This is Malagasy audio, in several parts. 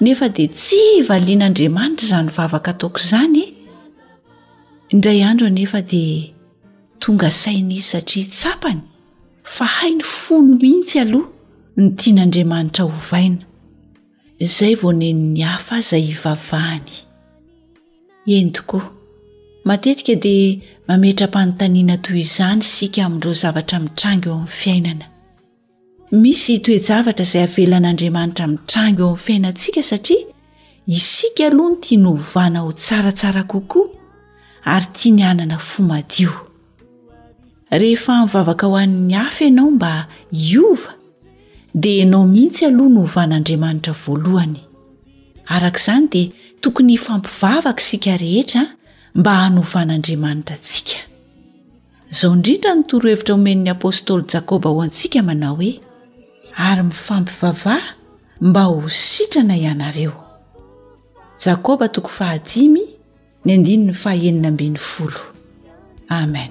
Nefa dia tsy valian'Andriamanitra izany vavaka ataoko izany e! Indray andro anefa dia tonga saina izy satria tsapany fa hay ny fony mihitsy aloha ny tian'Andriamanitra hovaina. Izay vao nen'ny hafa aza hivavahany. Eny tokoa, matetika dia mametra-panontaniana toy izany isika amin'ireo zavatra mitranga eo amin'ny fiainana. Misy toe-javatra izay avelan'Andriamanitra mitranga eo amin'ny fiainantsika satria isika aloha no tiany hovana ho tsaratsara kokoa ary tiany hanana fo madio. Rehefa mivavaka ho an'ny hafa ianao mba hiova dia ianao mihitsy aloha no hovan'Andriamanitra voalohany. Araka izany dia tokony hifampivavaka isika rehetra mba hanovan'Andriamanitra antsika. Izao indrindra no torohevitra omen'ny apostoly Jakoba ho antsika manao hoe, Ary mifampivavaha mba ho sitrana ianareo. Jakoba toko fahadimy ny andininy fahenina ambin'ny folo. Amen.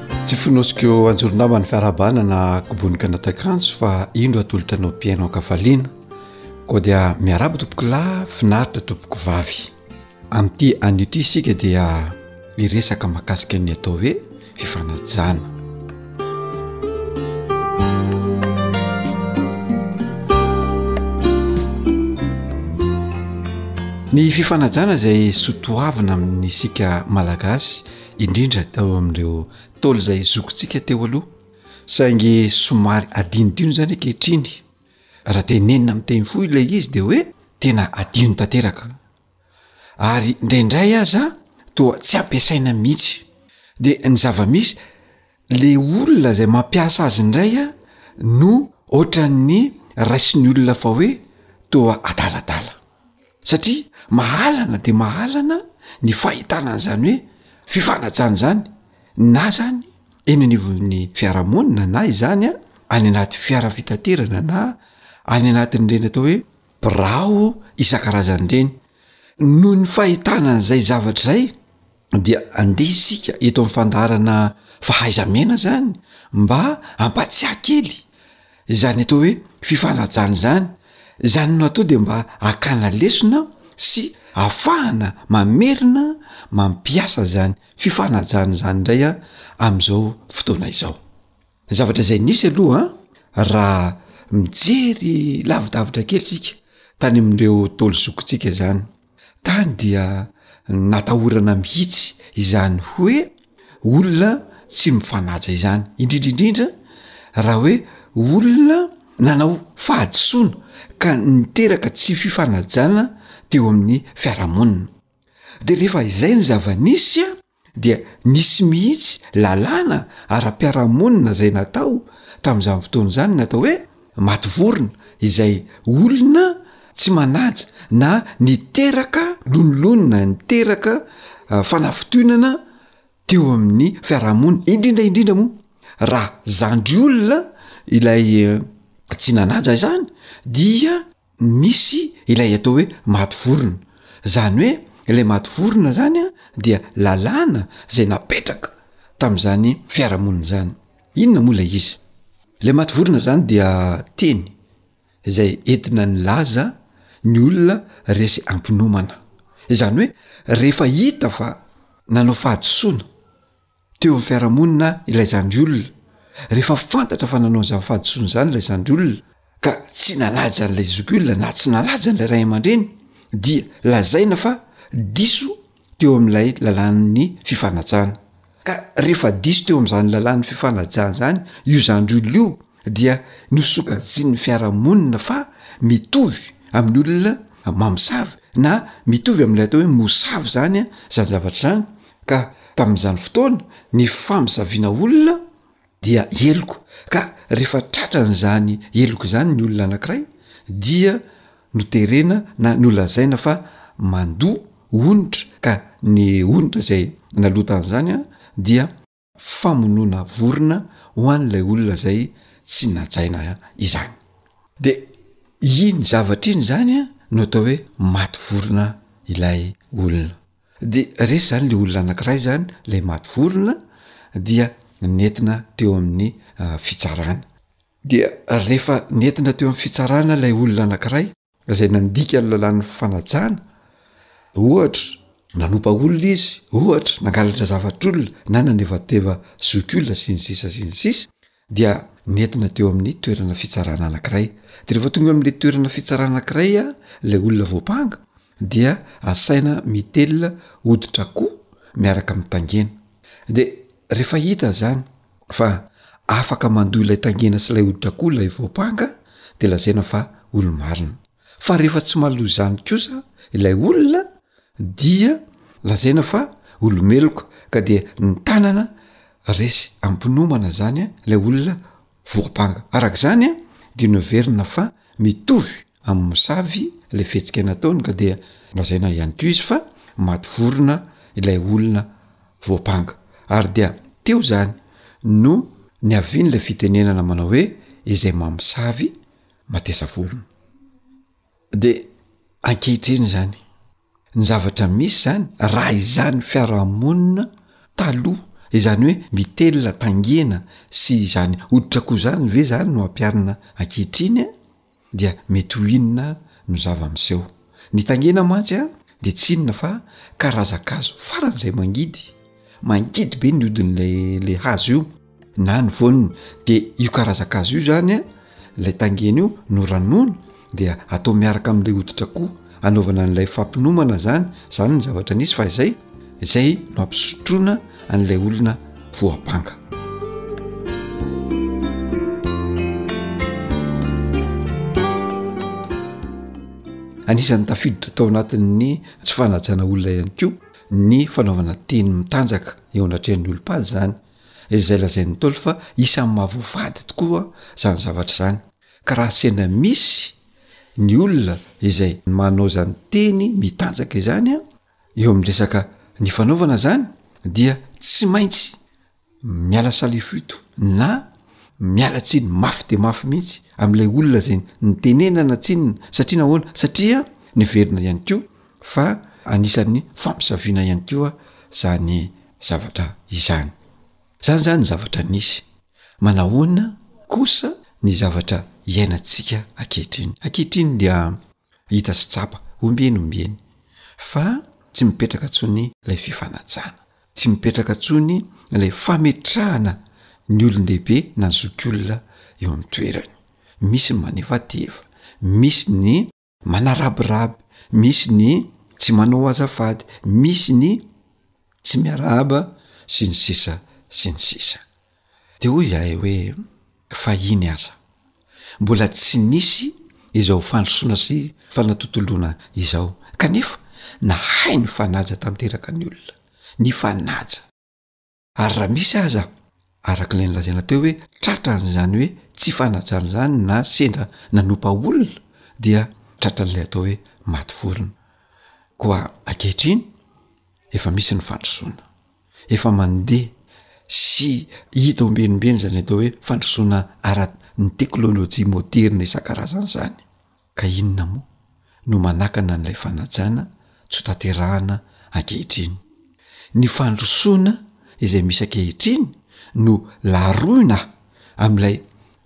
Tsy fonosiko eo anjoron-damba ny fiarahabana na kobonika natakanjo fa indro atolotra anao mpihaino ankafaliana. Koa dia miarabo tompoko lahy, finaritra tompoko vavy. Amin'ity anio ity isika dia hiresaka makasika ny atao hoe fifanajana. Ny fifanajana izay sotoavina amin'ny sika malagasy. indrindra tao amin'ireo ntaolo izay zokintsika teo aloha saingy somary adinodino izany ankehitriny raha te nenina ami'ny teny fohy ilay izy dia hoe tena adino tanteraka ary indraindray aza toa tsy ampiasaina mihitsy dia ny zava-misy Le olona zay mampiasa azy ndray a no ohatran'ny raisin'ny olona fa hoe toa adaladala satria mahalana de mahalana ny fahitana an'zany hoe fifanajana zany na zany eny anivon'ny fiarahamonina na izany a any anaty fiara fitaterana na any anatin'reny atao hoe birao isan-karazany reny noho ny fahitana an'zay zavatra zay dia andeha isika eto amin'ny fandaharana fahaiza-miaina zany mba ampatsiahy kely zany atao hoe fifanajana zany zany no atao de mba akana lesona sy afahana mamerina mampiasa zany fifanajana zany indray a am'izao fotoana izao zavatra izay nisy aloha a raha mijery lavidavitra kely tsika tany am'ireo taolo zokintsika zany Tany dia natahorana mihitsy izany hoe olona tsy mifanaja izany, indrindra indrindra raha hoe olona nanao fahadisoana ka niteraka tsy fifanajana teo amin'ny fiarahamonina. De rehefa izay ny zava-nisy a, dia nisy mihitsy lalàna ara-piarahamonina izay natao tamin'izany fotoana izany ny atao hoe maty vorona izay olona tsy manaja na ny teraka lonilonina ny teraka ah, fanafotoinana teo amin'ny fiarahamonina indrindra indrindra moa raha zandry olona ilay eh, tsy nanaja izany dia misy ilay atao hoe maty vorona, zany hoe ilay maty vorona zany an dia lalàna zay napetraka tam'zany fiarahamonina zany, inona moa ilay izy? Ilay maty vorona zany dia teny zay entina nilaza ny olona resy ampinomana, zany hoe rehefa hita fa nanao fahadisoana, teo amin'ny fiarahamonina ilay zandry olona, rehefa fantatra fa nanao izany fahadisoana izany ilay zandry olona ka tsy nanaja an'ilay zoky olona na tsy nanaja an'ilay ray aman-dreny dia lazaina fa diso teo amin'ilay lalàn'ny fifanajana, ka rehefa diso teo amin'izany lalàn'ny fifanajana izany io zandry olona io dia nosokajian'ny fiarahamonina fa mitovy amin'ny olona mamosavy na mitovy amin'ilay atao hoe mosavy izany an, izany zavatra izany ka tamin'izany fotoana ny famisaviana olona dia heloka ka rehefa tratra an'izany heloka izany ny olona anankiray dia noterena na nolazaina fa mandoa onitra ka ny onitra izay nalotan'izany a dia famonoana vorona ho an'ilay olona izay tsy najaina izany. Dia iny zavatra iny izany no atao hoe maty vorona ilay olona. Dia resy izany ilay olona anankiray izany, ilay maty vorona, dia nentina teo amin'ny fitsarana. Dia rehefa nentina teo amin'ny fitsarana ilay olona anankiray, izay nandika ny lalàn'ny fanajana, ohatra, nanompa olona izy, ohatra, nangalatra zavatr'olona na nanevateva zokiolona sy ny sisa sy ny sisa, dia nentina teo amin'ny toerana fitsarana anankiray. Dia rehefa tonga amin'ilay toerana fitsarana anankiray ilay olona voampanga dia asaina mitelina hoditr'akoho miaraka amin'ny tangena. Dia rehefa hita izany fa afaka mandoa ilay tangena sy ilay hoditra koa ilay voampanga de lazaina fa olo-marina fa rehefa tsy maloa izany kosa ilay olona dia lazaina fa olo-meloka ka dia ny tanana resy ampinomana zany a ilay olona voampanga araka izany a dia noeverina fa mitovy amin'ny mosavy ilay fihetsika nataony ka dia lazaina ihany ko izy fa maty vorona ilay olona voampanga. Ary dia teo izany no niavian'ilay fitenenana manao hoe izay mamosavy matesa vorona. Dia ankehitriny izany, ny zavatra misy izany, raha izany fiarahamonina taloha, izany hoe mitelina, tangena sy izany hoditrak'o izany ve izany no ampiharina ankehitriny an? dia mety ho inona no zava-miseho? Ny tangena mantsy an dia tsy inona fa karazan-kazo faran'izay mangidy, mangidy be ny hodin'ilay ilay hazo io na ny voany dia io karazan-kazo io zany an ilay tangena io no ranony dia atao miaraka amin'ilay hoditr'akoho. anaovana an'ilay fampinomana zany zany ny zavatra nisy fa izay izay no ampisotroana an'ilay olona voabanga anisan'ny tafiditra tao anatin'ny tsy fanajana olona ihany koa ny fanaovana teny mitanjaka eo anatrehan'ny olom-pady zany izay lazain'ny taolo fa isan'ny mahavoafady tokoa zany zavatra zany Ka raha asena misy ny olona izay manao izany teny mitanjaka izany eo amin'ny resaka ny fanaovana izany dia tsy maintsy miala salefoito na miala tsiny mafy de mafy mihitsy amin'ilay olona izay nitenenana tsinona satria nahoana satria niverina ihany koa fa anisan'ny fampisaviana ihany koa izany zavatra izany Zany zany ny zavatra nisy. Manahoana kosa ny zavatra iainantsika ankehitriny? Ankehitriny dia hita sy tsapa, ombieny ombieny, fa tsy mipetraka tsony lay fifanajana. Tsy mipetraka tsony lay fametrahana ny olon-dehibe na zokiolona eo amin'ny toerany. Misy ny manefa teva, misy ny. manarabiraby, misy ny tsy manao azafady, misy ny tsy miarahaba sy ny sisa sy ny sisa. De hoy izahay hoe, fa iny aza mbola tsy nisy izao fandrosoana sy fanatontoloana izao kanefa nahay nifanaja tanteraka ny olona, nifanaja. Ary raha misy aza, araka ilay nolazaina teo hoe tratra an'izany hoe tsy fanajana izany na sendra nanompa olona dia tratra an'ilay atao hoe maty vorona. Koa ankehitriny efa misy ny fandrosoana. Efa mandeha sy hita ombenimbeny izany atao hoe fandrosoana ara-ny teknolojia moderina isan-karazany izany. Ka inona moa no manakana an'ilay fanajana tsy hotanterahana ankehitriny? Ny fandrosoana izay misy ankehitriny no laroina amin'ilay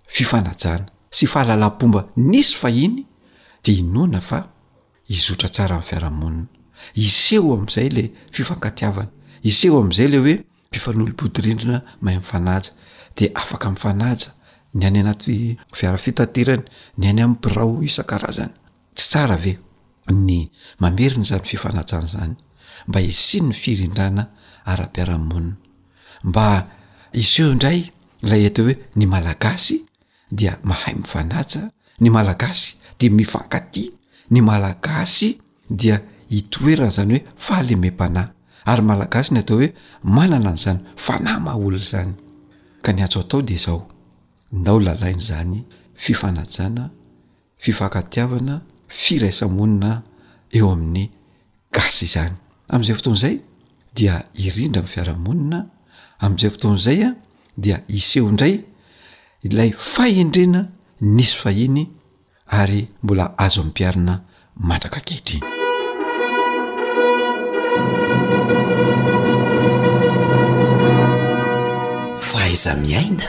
fifanajana sy fahalalam-pomba nisy fahiny dia inoana fa hizotra tsara ny fiarahamonina, hiseho amin'izay ilay fifankatiavana, hiseho amin'izay ilay hoe mpifanolo-bodirindrina mahay mifanaja dia afaka mifanaja ny any anaty fiara fitaterany, ny any amin'ny birao isan-karazany. Tsy tsara ve ny mamerina izany fifanajana izany mba hisian'ny firindrana ara-piarahamonina, mba hiseho indray ilay atao hoe ny Malagasy dia mahay mifanaja ny malagasy dia mifankatia ny malagasy dia itoerany zany hoe fahalemem-panahy ary malagasy ny atao hoe manana an'izany fanahy maha olona izany ka ny azo atao de zao ndao lalaina izany fifanajana fifankatiavana, firaisa-monina eo amin'ny gasy izany. Amin'izay fotoana izay dia irindra amin'ny fiarahamonina, amin'izay fotoana izay a dia hiseho indray ilay fahendrena nisy fahiny ary mbola azo ampiharina mandraka ankehitriny. Fahaiza-miaina.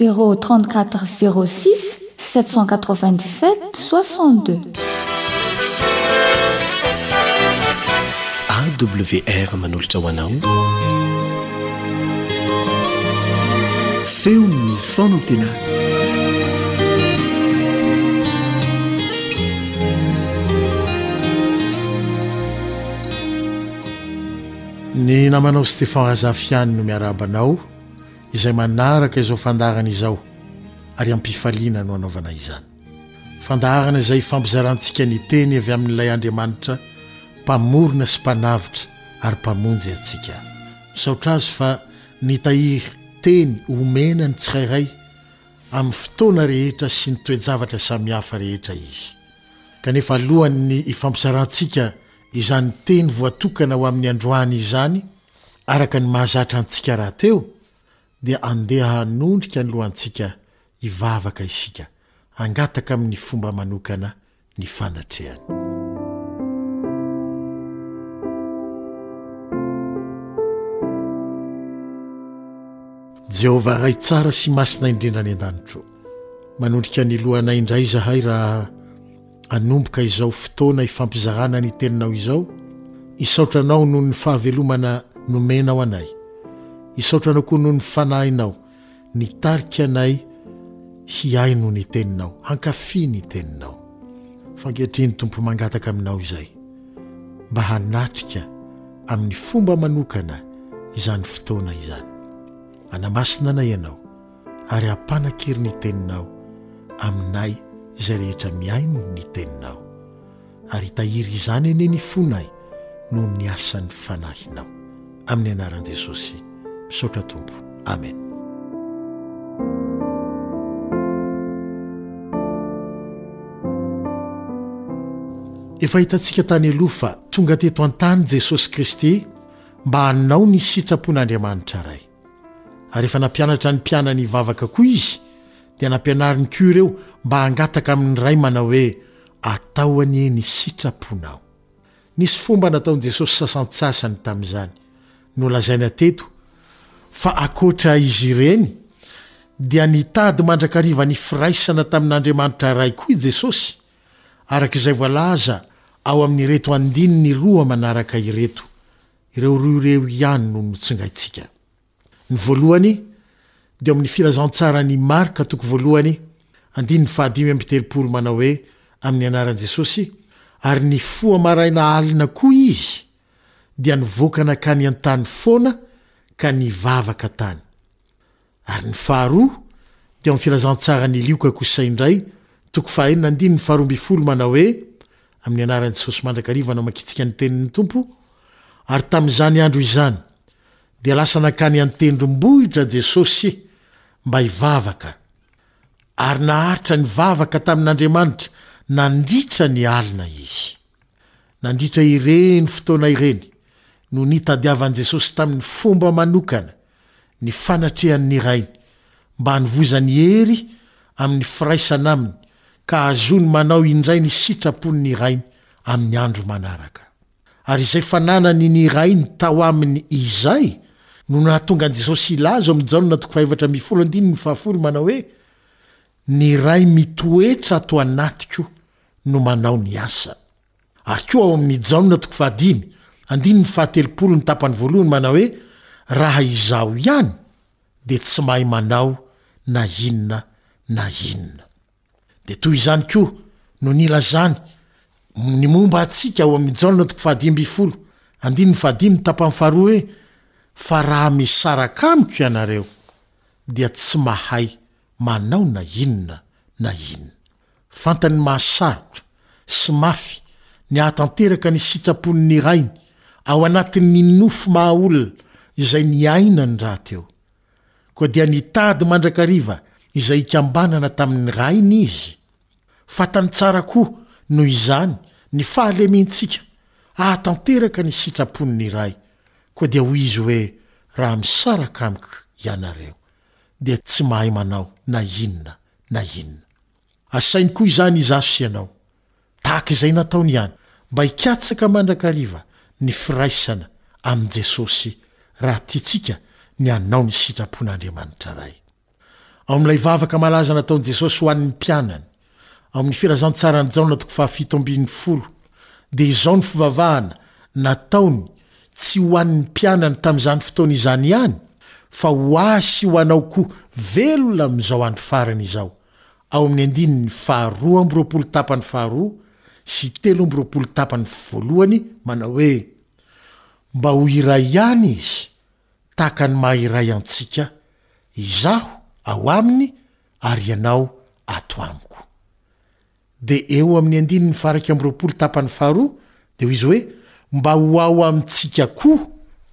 Zéro trente quatre zéro six sept cent quatre vingt dix sept soixante deux. AWR manolotra ho anao feon'ny fanantenana. Ny namanao Stéphane Razafiany no miarahaba anao. izay manaraka izao fandaharana izao ary am-pifaliana no anaovana izany. Fandaharana izay ifampizarantsika ny teny avy amin'ilay Andriamanitra Mpamorona sy Mpanavotra ary Mpamonjy antsika. Misaotra Azy fa nitahiry teny omena ny tsirairay amin'ny fotoana rehetra sy ny toe-javatra samihafa rehetra Izy. Kanefa alohan'ny ifampizarantsika izany teny voatokana ho amin'ny androany izany, Araka ny mahazatra antsika rahateo dia andeha hanondrika ny lohantsika hivavaka isika, hangataka amin'ny fomba manokana ny fanatrehany. Jehovah Ray tsara sy masina indrindra any an-danitro, manondrika ny lohanay indray izahay raha Hanomboka izao fotoana ifampizarana ny teninao izao, hisaotra anao noho ny fahavelomana nomenao anay. Hisaotra anao koa noho ny Fanahinao nitarika anay hihaino ny teninao, hankafy ny teninao. Fa ankehitriny Tompo mangataka aminao izay mba hanatrika amin'ny fomba manokana izany fotoana izany. Anamasina anay ianao. ary hampanan-kery ny teninao aminay izay rehetra mihaino ny teninao. Ary hitahiry izany anie ny fonay noho ny asan'ny Fanahinao. Amin'ny anaran'i Jesosy. Misaotra Tompo. Amen. Efa hitantsika tany aloha fa tonga teto an-tany Jesosy Kristy mba hanao ny sitrapon'Andriamanitra Ray. Ary efa nampianatra ny mpianany hivavaka koa izy, dia nampianariny koa ireo mba hangataka amin' ny Ray manao hoe, Atao anie ny sitraponao. Nisy fomba nataon'i Jesosy sasantsasany tamin' izany. Nolazaina teto fa ankoatra izy ireny, dia nitady mandrakariva ny firaisana tamin' Andriamanitra Ray koa i Jesosy, araka izay voalaza ao amin' ireto andininy roa manaraka ireto, Ireo roa ireo ihany no notsingaintsika. Ny voalohany dia ao amin'ny Filazantsaran'i Marka toko voalohany, andininy fahadimy amby telopolo manao hoe Amin'ny Anaran'i Jesosy, ary nifoha maraina alina koa izy dia nivoaka nakany an-tany foana ka nivavaka tany. Ary ny faharoa, teo amin'ny filazantsaran'i Lioka kosa indray, toko fahaenina andininy faharoa ambin'ny folo, manao hoe, Amin'ny anaran'i Jesosy mandrakariva no amakitsika ny tenin'ny Tompo, ary tamin'izany andro izany dia lasa nankany an-tendrombohitra Jesosy mba hivavaka, ary naharitra nivavaka tamin'Andriamanitra nandritra ny alina Izy. Nandritra ireny fotoana ireny no nitadiavan'i Jesosy tamin'ny fomba manokana ny fanatrehan'ny Rainy mba hanovozany hery amin'ny firaisana Aminy ka hahazoany manao indray ny sitrapon'ny Rainy amin'ny andro manaraka. Ary izay fananany ny Rainy tao aminy izay no nahatonga an'i Jesosy hilaza ao amin'ny Jaona toko faha efatra ambin'ny folo andininy faha folo manao hoe, Ny Ray mitoetra ato anatiko no manao ny asa. Ary koa ao amin'i Jaona toko fahadimy, andininy fahatelopolo ny tapany voalohany manao hoe, Raha izaho ihany dia tsy mahay manao na inona na inona. Dia toy izany koa no nilazany ny momba antsika ao amin'i Jaona toko fahadimy ambin'ny folo, andininy fahadimy ny tapany faharoa hoe, Fa raha misaraka amiko ianareo dia tsy mahay manao na inona na inona. Fantany mahasarotra sy mafy ny hahatanteraka ny sitrapon' ny Rainy ao anatin' ny nofo maha-olona izay niainany rahateo. Koa dia nitady mandrakariva izay hikambanana tamin' ny Rainy izy. Fantany tsara koa, noho izany, ny fahalementsika hahatanteraka ny sitrapon' ny Ray, koa dia hoy Izy hoe, Raha misaraka Amiko ianareo. dia tsy mahay manao na inona na inona. Asainy koa izany izaho sy ianao, tahaka izay nataony ihany, mba hikatsaka mandrakariva ny firaisana amin'i Jesosy raha tiantsika ny hanao ny sitrapon'Andriamanitra Ray. Ao amin'ilay vavaka malaza nataon'i Jesosy ho an'ny mpianany, Ao amin'ny Filazantsaran'i Jaona toko fahafito ambin'ny folo dia izao ny fivavahana nataony tsy ho an'ny mpianany tamin'izany fotoana izany ihany fa ho ahy sy ho anao koa velona amin'izao andro farany izao, ao amin'ny andininy faharoa amby roapolo tapany faharoa sy telo amby roapolo tapany voalohany, manao hoe, Mba ho iray ihany izy tahaka ny maha iray antsika, izaho ao aminy ary ianao ato amiko. Dia eo amin'ny andininy faharaika amby roapolo tapany faharoa dia hoy izy hoe, Mba ho ao amintsika koa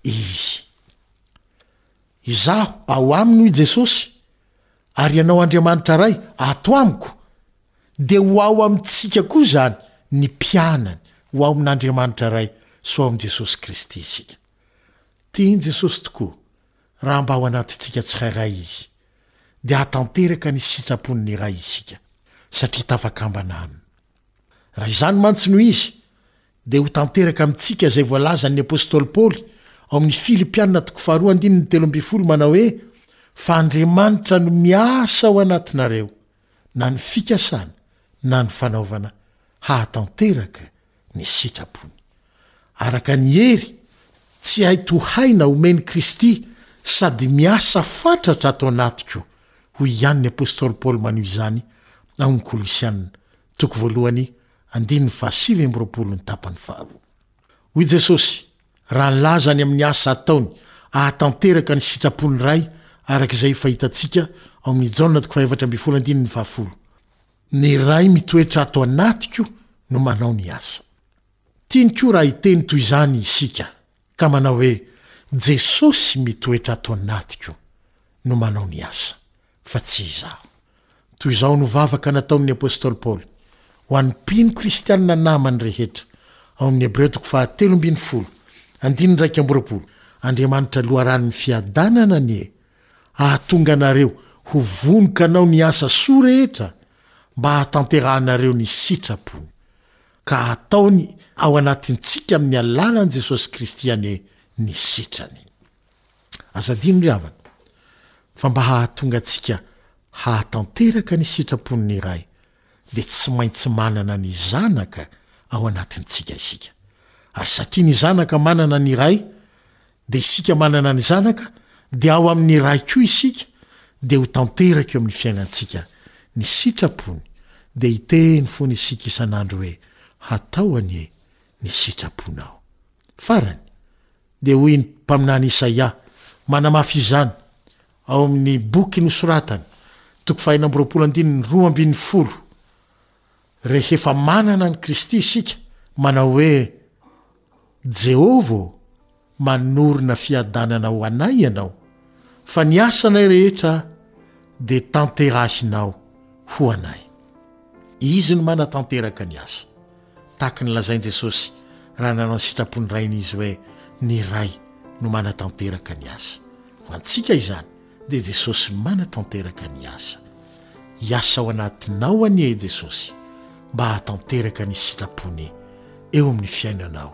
Izy. Izaho ao aminy hoy Jesosy, ary ianao Andriamanitra Ray ato amiko, dia ho ao amintsika koa izany ny mpianany, ho ao amin'Andriamanitra Ray sy ho ao amin'i Jesosy Kristy isika. Tian'i Jesosy tokoa raha mba ao anatintsika tsirairay Izy, dia hahatanteraka ny sitrapon'ny Ray isika, satria tafakambana Aminy. Raha izany mantsy no izy, dia ho tanteraka amintsika izay voalazan'ny apostoly Paoly ao amin'ny Filipiana toko faharoa andininy telo ambin'ny folo manao hoe, Fa Andriamanitra no miasa ao anatinareo, na ny fikasana na ny fanaovana hahatanteraka ny sitrapony. Araka ny hery tsy hay tohaina omen'i Kristy sady miasa fatratra ato anatiko, hoy ihany ny apostoly Paoly manohy izany ao amin'ny Kolosiana, toko voalohany, andininy fahasivy amby roapolo ny tapany faharoa. Hoy Jesosy, Raha ny lazany amin'ny asa ataony ahatanteraka ny sitrapon'ny Ray, araka izay efa hitantsika ao amin'ny Jaona toko fahefatra ambin'ny folo andininy fahafolo. Ny Ray mitoetra ato anatiko no manao ny asa. Tiany koa raha hiteny toy izany isika, ka manao hoe, Jesosy mitoetra ato anatiko no manao ny asa. fa tsy izaho. Toy izao no vavaka nataon'ny apostoly Paoly ho an'ny mpino kristianina namany rehetra, ao amin'ny Hebreo toko fahatelo ambin'ny folo, andininy iraika amby roapolo, Andriamanitra loharanon'ny fiadanana anie hahatonga anareo ho vonoka hanao ny asa soa rehetra mba hahatanterahanareo ny sitrapony, ka hataony ao anatintsika amin'ny alalan'i Jesosy Kristy anie ny sitrany. Aza adino ry havana, fa mba hahatonga antsika hahatanteraka ny sitrapon'ny Ray, dia tsy maintsy manana ny Zanaka ao anatintsika isika. Ary satria ny Zanaka manana ny Ray, dia isika manana ny Zanaka, dia ao amin'ny Ray koa isika, dia ho tanteraka eo amin'ny fiainantsika ny sitrapony, dia hiteny foana isika isan'andro hoe, Hatao anie ny sitraponao. Farany, Dia hoy ny mpaminany Isaia manamafy izany ao amin'ny boky nosoratany, toko fahenina amby roapolo andininy roa ambin'ny folo, Rehefa manana an'i Kristy isika, manao hoe, Jehovah ô, manorina fiadanana ho anay ianao, fa ny asanay rehetra dia tanterahinao ho anay. Izy no manatanteraka ny asa. Tahaka ny lazain'i Jesosy raha nanao ny sitrapon'ny Rainy Izy hoe, Ny Ray no manatanteraka ny asa. Ho antsika izany dia Jesosy manatanteraka ny asa. Hiasa ao anatinao anie Jesosy mba hahatanteraka ny sitrapony eo amin'ny fiainanao.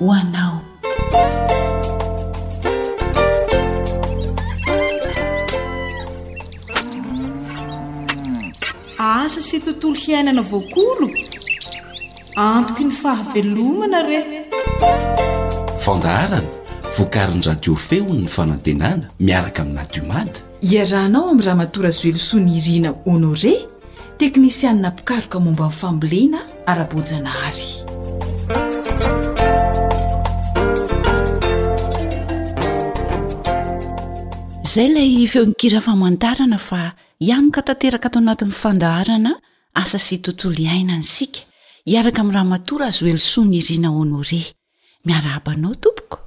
ho anao. Asa sy tontolo hiainana voakolo, antoky ny fahavelomana re. Fandaharana vokarin'ny Radio Feon'ny Fanantenana miaraka amin'Adiomad. Iarahanao amin'i Ramatoa Razoelosoa Nirina Honoré, teknisianina mpikaroka momba ny fambolena ara-boajanahary. Izay ilay feon-kira famantarana fa hianoka tanteraka ato anatin'ny fandaharana Asa sy Tontolo Iainana isika, hiaraka amin'i Ramatoa Razoelosoa Nirina Honoré. Miarahaba anao tompoko.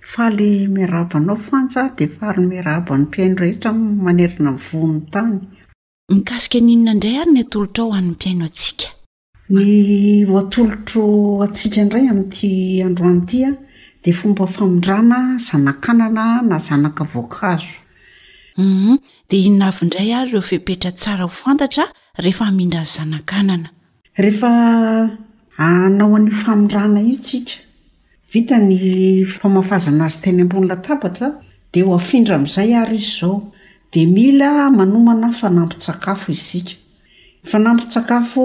Faly miarahaba anao Fanja dia faly miarahaba ny mpihaino rehetra manerana ny voho ny tany. Mikasika ny inona indray ary ny atolotrao ho an'ny mpihaino antsika? Ny ho atolotro antsika indray amin'ity androany ity dia fomba famindrana zanakanana na zanaka voankazo. Humm, dia inona avy indray ary ireo fepetra tsara ho fantatra rehefa hamindra ny zanakanana? Rehefa hanao an'io famindrana io tsika, vita ny famafazana azy teny ambony latabatra, dia ho afindra amin'izay ary izy izao, dia mila manomana fanampin-tsakafo isika. Ny fanampin-tsakafo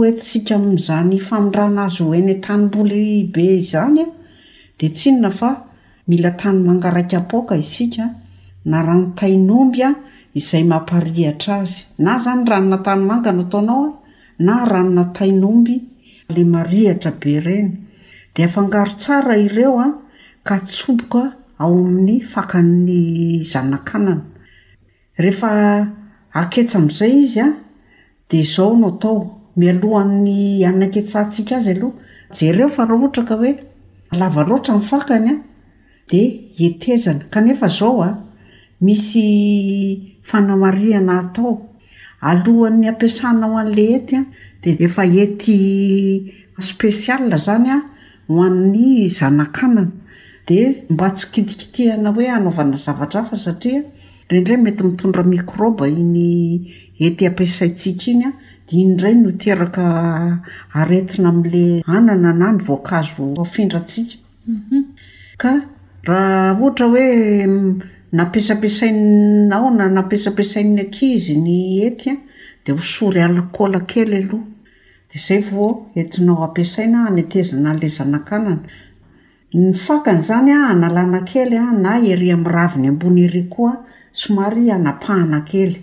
hoentintsika amin'izany famindrana azy ho eny an-tanimboly be izany dia tsy inona fa Mila tany mangaraikam-paoka isika, na rano tain'omby a izay mamparihatra azy. Na zany ranona tanimanga no ataonao a, na ranona tain'omby, le marihatra be reny. De afangaro tsara ireo a, ka atsoboka ao amin'ny fakan'ny zanakanana. Rehefa aketsa amin'izay izy an, dia izao no atao, mialohan'ny hanaketsahantsika azy aloha, jereo fa raha ohatra ka hoe lava loatra ny fakany an, dia hetezana. Kanefa izao an, misy fanamarihana atao. Alohan'ny hampiasana ho an'ilay hety an, dia efa hety spécial izany an, ho an'ny zanakanana dia mba tsy kitikitihana hoe hanaovana zavatra hafa satria indraindray mety mitondra mikrôba iny hety ampiasaintsika iny dia iny indray no hiteraka aretina amin'ilay anana na ny voankazo afindrantsika ka raha ohatra hoe nampiasampiasainao na nampiasampiasain'ny ankizy ny hety dia hosory alikaola kely aloha Dia izay vao entinao ampiasaina hanetezana an'ilay zanakanana. Ny fakany izany hanalana kely na ery amin'ny raviny ambony ery koa somary hanapahana kely.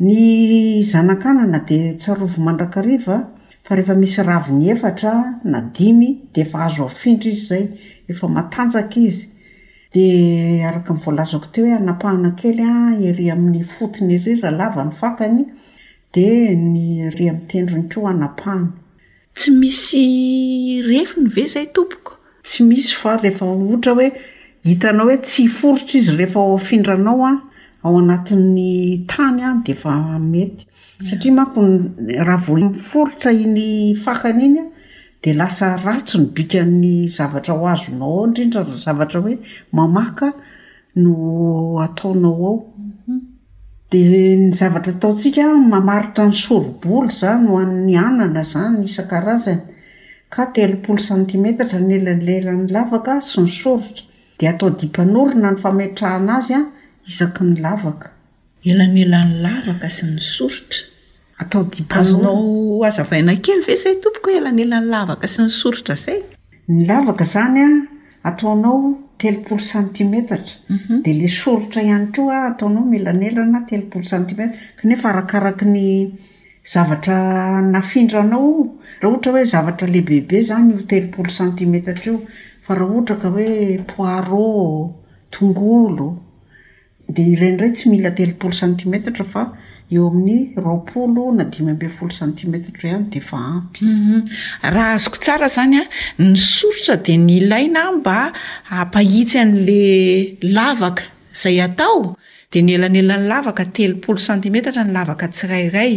Ny zanakanana dia tsarovy mandrakariva fa rehefa misy raviny efatra na dimy dia efa azo afindra izy izay, efa matanjaka izy. Dia araka ny voalazako teo hoe hanapahana kely ery amin'ny fotony ery raha lava ny fakany. Dia ny re amin'ny tendrony koa hanapahany. Tsy misy refiny ve izay tompoko? Tsy misy fa rehefa ohatra hoe hitanao hoe tsy hiforitra izy rehefa hofindranao ao anatin'ny tany dia efa mety. Satria manko raha vao miforitra iny fakany iny dia lasa ratsy ny bikan'ny zavatra ho azonao ao indrindra ny zavatra hoe mamaka. no ataonao ao dia ny zavatra ataontsika mamaritra ny sori-boly izany ho an'ny anana izany isan-karazany ka telopolo santimetatra ny elan'elan'ny lavaka sy ny soritra dia atao dipanorona ny fametrahana azy isaky ny lavaka Elanelan'ny lavaka sy ny soritra. Atao dipônora. Azonao hazavaina kely ve izay tompoko hoe elanelan'ny lavaka sy ny soritra izay? Ny lavaka izany an, ataonao telopolo santimetatra, dia ilay soritra ihany koa an, ataonao mihelanelana telopolo santimetatra, kanefa arakaraky ny zavatra nafindranao io, raha ohatra hoe zavatra lehibebe izany io telopolo santimetatra io, fa raha ohatra ka hoe poireaux, tongolo, Dia ireny indray tsy mila telopolo santimetatra fa eo amin'ny roapolo na dimy ambin'ny folo santimetatra ihany dia efa ampy. Raha azoko tsara izany an, ny soritra dia ny ilaina mba hampahitsy an'ilay lavaka izay hatao dia ny elanelan'ny lavaka telopolo santimetatra ny lavaka tsirairay,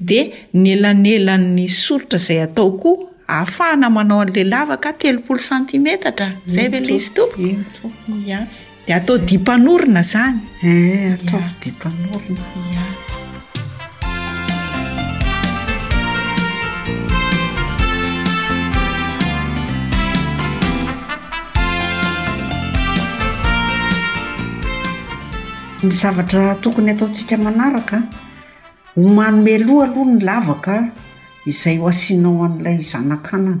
dia ny elanelan'ny soritra izay atao koa ahafahana manao an'ilay lavaka telopolo santimetatra, izay ve ilay izy tompoko? Eny tompoko. Ia. Dia atao diam-panorona izany. Eh, ataovy diam-panorona. Ia. Ny zavatra tokony ataontsika manaraka, ho manome loha aloha ny lavaka izay ho asianao an'ilay zanakanana.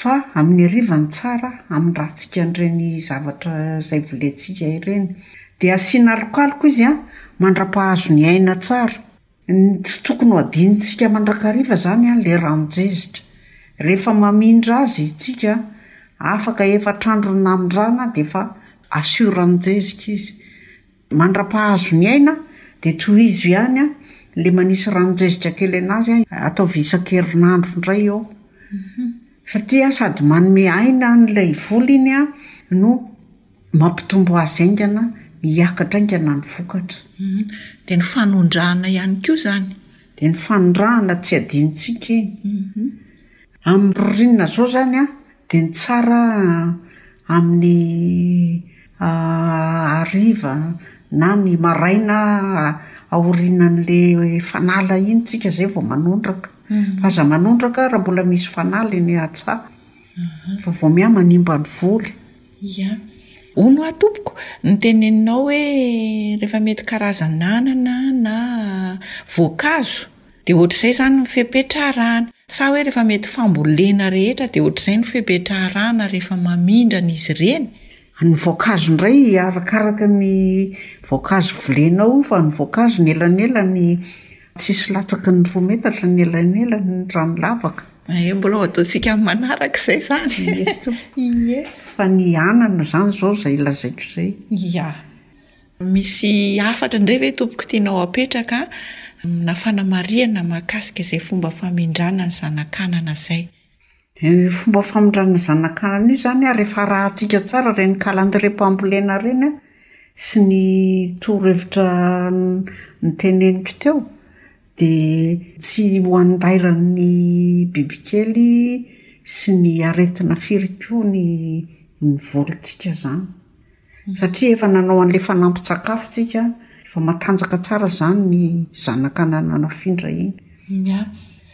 Fa amin'ny hariva ny tsara hamindrantsika an'ireny zavatra izay volentsika ireny. Dia asiana alokaloka izy an, mandra-pahazo ny aina tsara. Ny tsy tokony ho adinontsika mandrakariva izany an ilay ranon-jezitra. Rehefa mamindra azy itsika an, afaka efatra andro ny namindrana dia efa asio ranon-jezika izy. Mandra-pahazo ny aina dia tohizo ihany an, le manisy ranon-jezika kely anazy an, ataovy isan-kerinandro indray eo, satria sady manome aina an'ilay vola iny an, no mampitombo azy haingana, hiakatra haingana ny vokatra. Dia ny fanondrahana ihany koa izany? Dia ny fanondrahana tsy adinontsika iny. Amin'ny ririnina izao izany an, dia ny tsara amin'ny hariva na ny maraina aorianan'ilay fanala iny tsika izay vao manondraka. Fa aza manondraka raha mbola misy fanala eny an-tsaha. Fa vao miha manimba ny voly. Ia. Hono hoa tompoko, ny teneninao hoe rehefa mety karazan'anana na voankazo. Dia ohatr'izay izany ny fepetra arahana. Sa hoe rehefa mety fambolena rehetra dia ohatr'izay no fepetra arahana rehefa mamindrana izy ireny? Ny voankazo indray arakaraka ny voankazo volenao fa ny voankazo ny elanelany tsisy latsaky ny roa metatra ny elanelany raha ny lavaka. Ee, mbola ho ataontsika amin'ny manaraka izay izany. Ie, fa ny anana izany izao izay lazaiko izay. Ia. Misy hafatra indray ve tompoko tianao apetraka amina fanamarihana mahakasika izay fomba famindrana ny zanakanana izay? Io fomba famindrana ny zanakanana io izany an, rehefa arahantsika tsara ireny kalandriam-pambolena ireny an, sy ny torohevitra noteneniko teo, dia tsy ho andairan'ny bibikely sy ny aretina firy koa ny ny volintsika izany. satria efa nanao an'ilay fanampin-tsakafo tsika, efa matanjaka tsara zany ny zanaka nanafindra iny. Miah.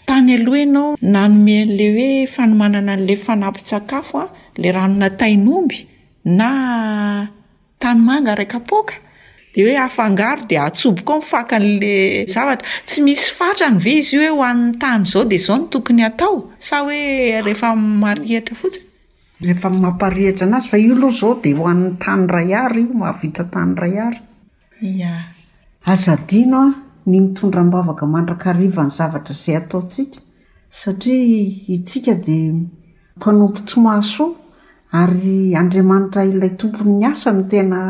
Tany aloha ianao nanome an'ilay hoe fanomanana an'ilay fanampin-tsakafo an, ilay ranona tain'omby na tanimanga iray kapoaka, dia hoe afangaro dia atsoboka ao ny fakan'ilay zavatra. Tsy misy fatrany ve izy io hoe ho an'ny tany izao dia izao no tokony atao? Sa hoe rehefa marihitra fotsiny? Rehefa mamparehitra anazy fa io aloha izao dia ho an'ny tany iray Ar io, mahavita tany iray Ar. Ia. Aza adino an, ny mitondra am-bavaka mandrakariva ny zavatra izay ataontsika satria itsika dia mpanompo tsy mahasoa ary Andriamanitra ilay tompon'ny asa no tena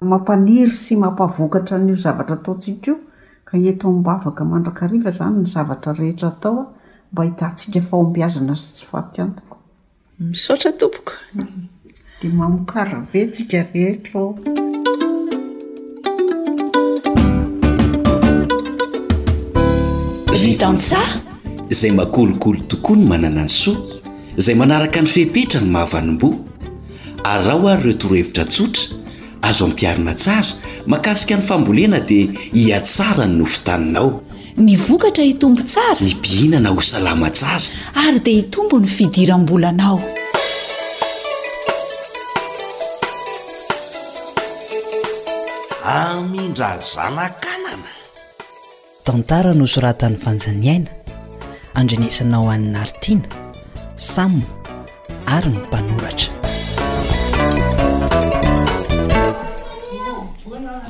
mampaniry sy mampavokatra an'io zavatra ataontsika io ka eto am-bavaka mandrakariva izany ny zavatra rehetra atao mba hitantsika fahombiazana sy tsy fatiantoka. Misaotra tompoko. Dia mamokarra be tsika rehetra ô. Ry tantsaha izay makolikoly tokoa ny manana ny soa, izay manaraka ny fepetra ny mahavanim-boa. Araho ary ireo torohevitra tsotra, azo ampiharina tsara, mahakasika ny fambolena dia hihatsara ny nofon-taninao. Ny vokatra hitombo tsara. Ny mpihinana ho salama tsara. Ary dia hitombo ny fidiram-bolanao. Amindra Zanakanana. Tantara nosoratan'i Vanja Niaina, andrenesanao an'i Naritiana, Sam. ary ny mpanoratra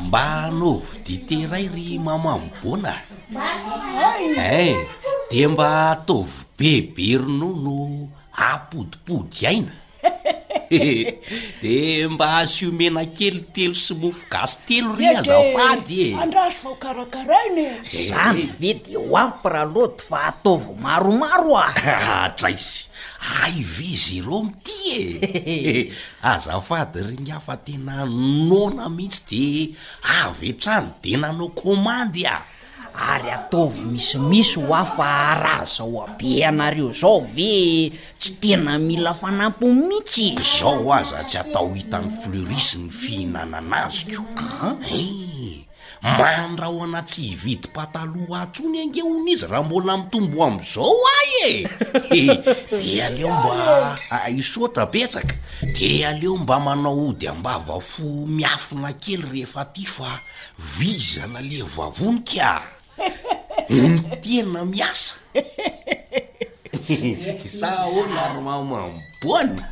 mba anaovy dite iray ry mamam boana eh dia mba ataovy be be ronono apodipody aina dia mba asio mena kely telo sy mofo gasy telo ry azafady e andraso vao karakaraina e zany ve dia ho ampy raloto fa ataovy maromaro a adraisy Hay ve zero mitia e! Azafady ry ingahy fa tena noana mihitsy de avy hatrany de nanao komandy ah! Ary ataovy misimisy hoa fa raha zao abe ianareo zao ve tsy tena mila fanampo mihitsy e! Zao aza tsy atao hitan'i Fleuris ny fihinanana azy ko! An? Eh! Mandrahona tsy hividy pataloha atsony ange hono izy raha mbola mitombo amzao ahy e! he de aleo mba ah, hisoatra betsaka de aleo mba manao ody ambava fo miafina kely rehefa aty fa vizana le vavony ka! ny tena miasa sa ahoana ry mamamboana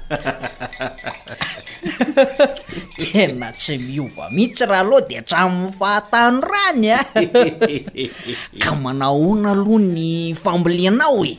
tena tsy miova mihitsy raha aloha de hatramin'ny fahatanorany a ka manahoana aloha ny fambolenao e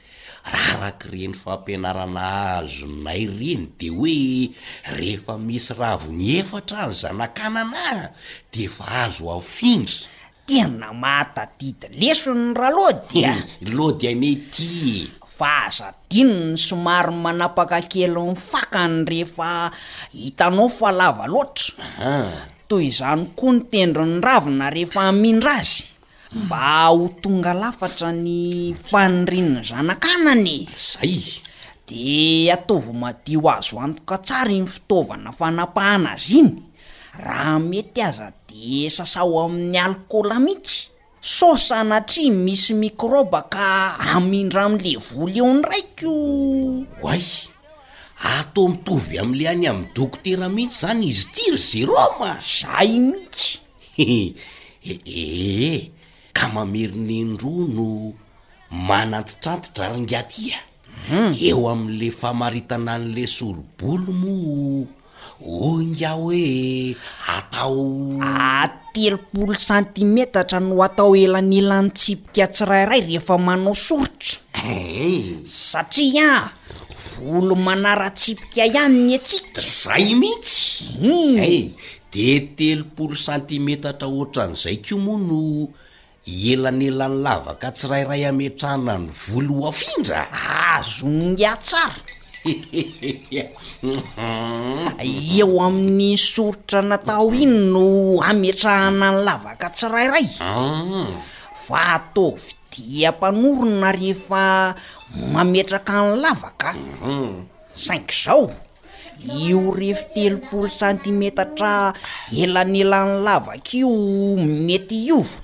Raha araka ireny fampianarana azonay ireny dia hoe rehefa misy raviny efatra ny zanakanana dia efa azo afindra. Tena mahatadidy lesona ny Ralody a! I Lody anie ity e! Fa aza adino ny somary manapaka kely ny fakany rehefa hitanao fa lava loatra. Toy izany koa ny tendron'ny ravina rehefa hamindra azy. Mba ho tonga lafatra ny fanirian'ny zanak'anany e! Zay! Dia ataovy madio azo antoka tsara iny fitaovana fanapahana azy iny, raha mety aza dia sasaho amin'ny alikaola mihitsy sao sanatria misy mikraoba ka hamindra amin'le voly eo ndraiky o! Oay! Atao mitovy amin'le any amin'ny dokotera mihitsy zany izy ity ry Jérôme a! Zay mihitsy! Hehe, ee, ka mamerina indroa no manantitrantitra ary ngiahy ty a! eo amin'le famaritana an'le sori-bolo moa hoy ngiahy hoe atao. Telopolo santimetatra no atao elanelanin'ny tsipika tsirairay rehefa manao soritra, satria an, Volo manaratsipika ihany ny ety. Zay mihitsy e! De telopolo santimetatra ohatran'izay koa moa no ielanelan'ny lavaka tsirairay ametrahana ny volo ho afindra? Azon'ny ahy tsara. Eo amin'iny soritra natao iny no ametrahana ny lavaka tsirairay. Fa ataovy dia mpanorina ary efa mametraka ny lavaka saingy izao io refy telopolo santimetatra elanelan'ny lavaka io mety hiova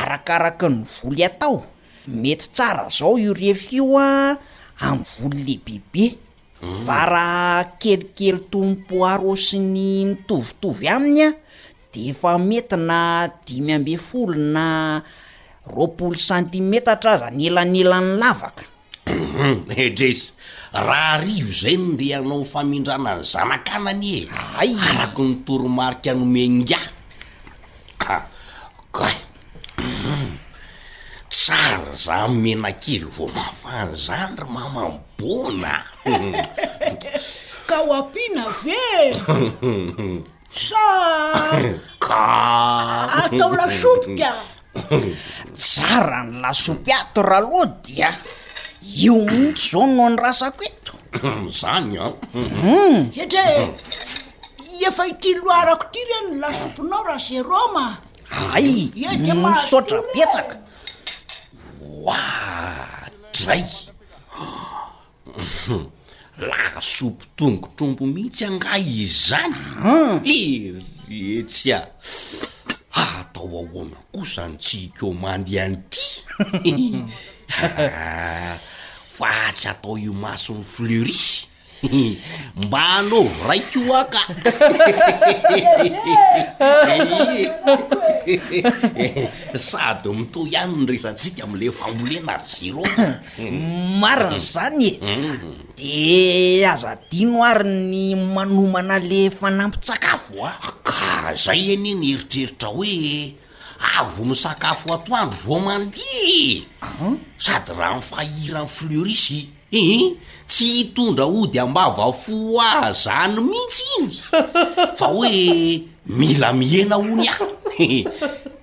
arakaraka ny voly atao mety tsara izao io refy io a amin'ny voly lehibebe fa raha kelikely toy ny poireaux sy ny mitovitovy aminy a dia efa mety na dimy ambin'ny folo na roapolo santimetatra aza ny elanelan'ny lavaka. Edrezy, raha arivo izay no ndeha hanao famindrana ny zanakana anie e. Hay! Araka ny toromarika nomen'ingahy. Ah, kay. Tsara izany menakely vao mafana izany ry maman Bona. Ka ho ampiana ve? Sa ka atao lasopy ka? Tsara ny lasopy ato raloha dia io mihitsy zao no andrasako eto. Zany an. Hmm. Hetra e, efa ity loharako ity re ny lasopinao raha Jérôme. Ay, misaotra betsaka. Oadray. Humm! Lasopy tongotr'omby mihitsy angaha izany? An! Iretsy a! Hatao ahoana kosa ny tsy hikomandy an'ity? Haa! Fa tsy atao imason'i Fleury! Mba anaovy iray koa ka! Sady mitohy ihany ny resatsika amin'ilay fambolena ry Zero. Marina izany e! De aza adino ary ny manomana le fanampin-tsakafo a! Ka zay anie ny eritreritra hoe avy misakafo atoandro vao mandeha e! Sady raha ny fahiran'i Fleuris e! Ehe, tsy hitondra ody am-bava fo ho ahy zany mihitsy iny fa hoe mila mihena honia!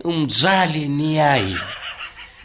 Mijaly anie aho e!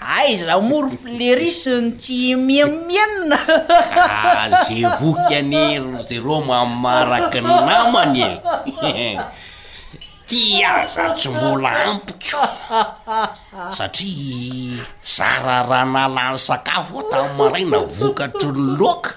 Aiza moa ry Fleris ny tsy miamienina. Aa ze voky anie ry Jerôme amaraky ny namany e! Ty aza tsy mbola ampiko satria zara raha nalany sakafo aho tamin'ny maraina vokatry ny loaka.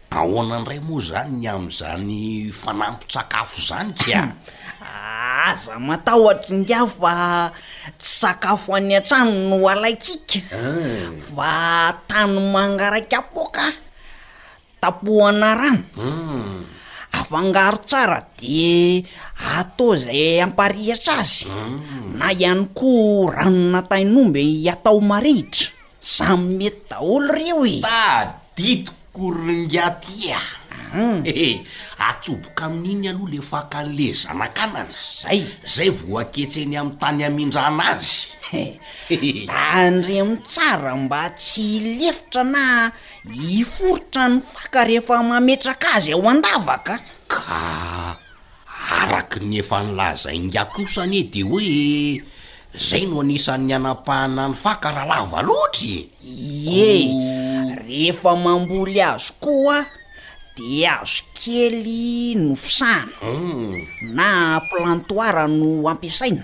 Ahoana indray moa izany ny amin'izany fanampin-tsakafo izany ka? Aza matahotra ingahy fa tsy sakafo any an-trano no alaintsika fa tanimanga iray kapoaka tapohana rano, afangaro tsara dia atao izay hamparihitra azy na ihany koa ranona tain'omby atao marihitra. Samy mety daholo reo e! Tadidiko ry ngiaty a! Ehe, atsoboka amin'iny aloha le fakan'ny le zanak'anany. Zay! Zay vao aketsy eny amin'ny tany hamindrana azy. Tandremo tsara mba tsy hilefitra na hiforitra ny faka rehefa mametraka azy ao an-davaka a! Ka Araky ny efa nolazain'ingahy kosa anie dia hoe izay no anisan'ny hanapahana ny faka raha lava loatra e! Ie, rehefa mamboly hazo koa dia hazo kely no fisahana na plantoire no ampiasaina.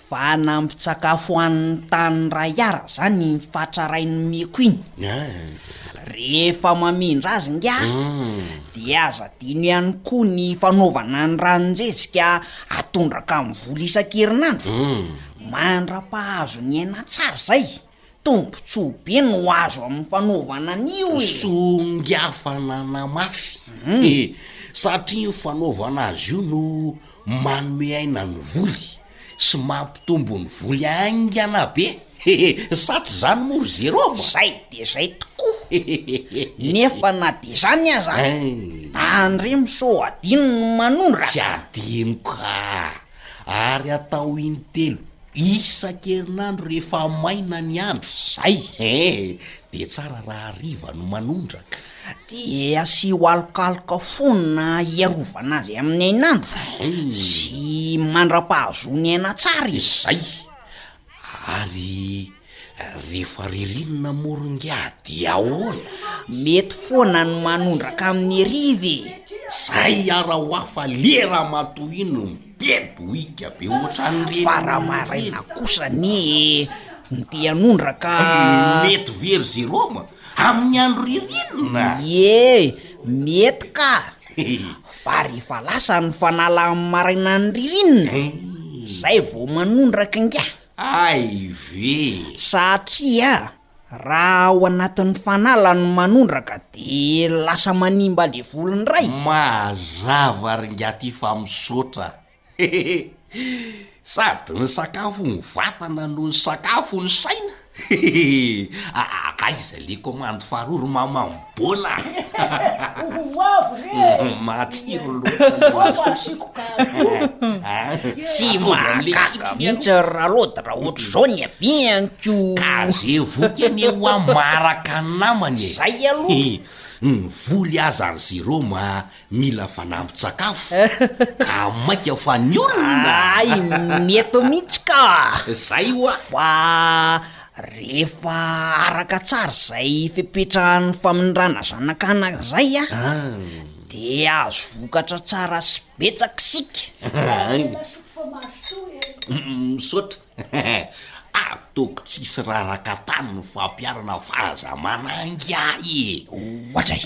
Vanampin-tsakafo ho an'ny tany ray ara izany iny fatra ray nomeko iny. Rehefa mamindra azy nga dia aza adino ihany koa ny fanaovana ny ranon-jejika atondraka amin'ny voly isan-kerinandro. Mandra-pahazo ny aina tsara izay. Tombontsoa be no azo amin'ny fanaovana an'io e! Songy hafa nanamafy mhm. e! Satria ny fanaovana azy io no manome aina ny voly sy mampitombo ny voly haingana be sa tsy zany moa ry Jérôme? Zay de zay tokoa nefa na de zany aza eh. da andrimo so adino ny manondraka. Tsy adino ka. Ary atao intelo isan-kerinandro rehefa maina ny andro. Izay e! Dia tsara raha hariva no manondraka. Dia asio alokaloka fonona hiarovana azy amin'ny hainandro sy mandra-pahazoany aina tsara e! Izay! Ary rehefa ririnina amoron-giaha dia ahoana? Mety foana ny manondraka amin'ny heriva e! Zay ara hoa fa le ramatoa iny no be boika be ohatran'ireny Fa raha maraina kosa anie e, ny te hanondraka Mety very zeroma amin'ny andro ririnina? Ie, mety ka! fa rehefa lasa ny fanala amin'ny maraina ny ririnina zay vao manondraka ingahy aive satria raha ao anatin'ny fanala ny manondraka de lasa manimba le volony ray mazava ry ngaty fa misaotra Hehehe! Sady nisakafo ny vatana no nisakafo ny saina? Hehehe! Aka iza le commande faharoa ry maman Bona a! Ho avy re e! Matsiro loatra le Ho avy lasopy. asiako gaby. Tsy mahagaga mihitsy ry Ralody raha ohatr'izao ny habeanko. Ka ze voky anie hoa maraka ny namany e! Zay aloha. Ny voly aza ry Jérôme a, mila vanambin-tsakafo ka maika fa ny olona ay mety mihitsy ka zay oa fa rehefa araka tsara zay fipetrahan'ny famindrana zanakana zay a de azo vokatra tsara sy betsak isika misaotra ataoko tsisy raraka tany ny fampiarana fa aza manangy ahy e ohatray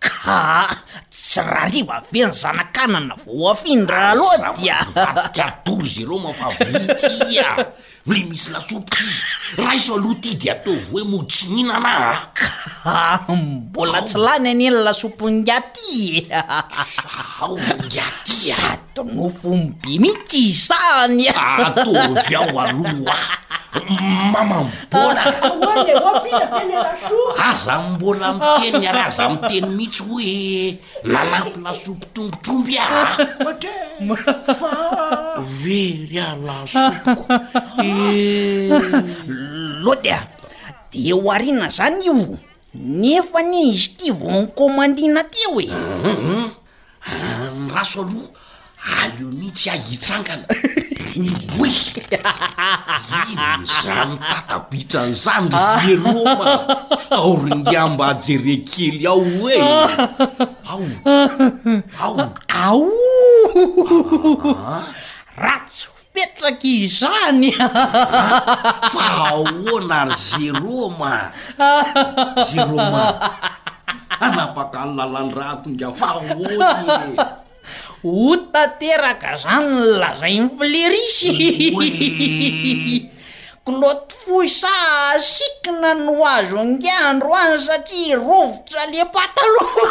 Ka tsy rariva ve ny zanakanana vao hoafindra aloha dia. Aza mivadika doza ireo moa fa vilia ty a! Vilia misy lasopy ty! Raiso aloha ty dia ataovy hoe mody tsy mihinana a! Ka mbola tsy lany anie ny lasopin'ingahy ty e! Sao ingahy ty a! Nofom-by mihitsy izany a! Ataovy ao aloha a! Mamam-bola! Ahoana e, ho ampita ve ny lasopy? Aza mbola miteny ary aza miteny mihitsy hoe nanampy lasopy tongotr'omby aho fa very aho lasopiko ee! Lody a! Dia ho ariana izany io nefa anie izy ity vao nokômandiana teo e! Andraso aloha, aleo mihitsy aho hitsangana mivoy. Inona izany tata-bitra an'izany ry Jerôma? Aoringahy mba jere kely ao e! Ao! Ao! Aoh! Ratsy! Petraka izany ah! Fa ahoana ary Jérôme ah! Jérôme ah! Hanapaka ny lalan-drako ingahy fa ahoana e! Ho tanteraka zany ny lazain'i Flerisy eh! Kilaoty fohy sa sikina no azo ingahy androany satria rovitra le pataloha.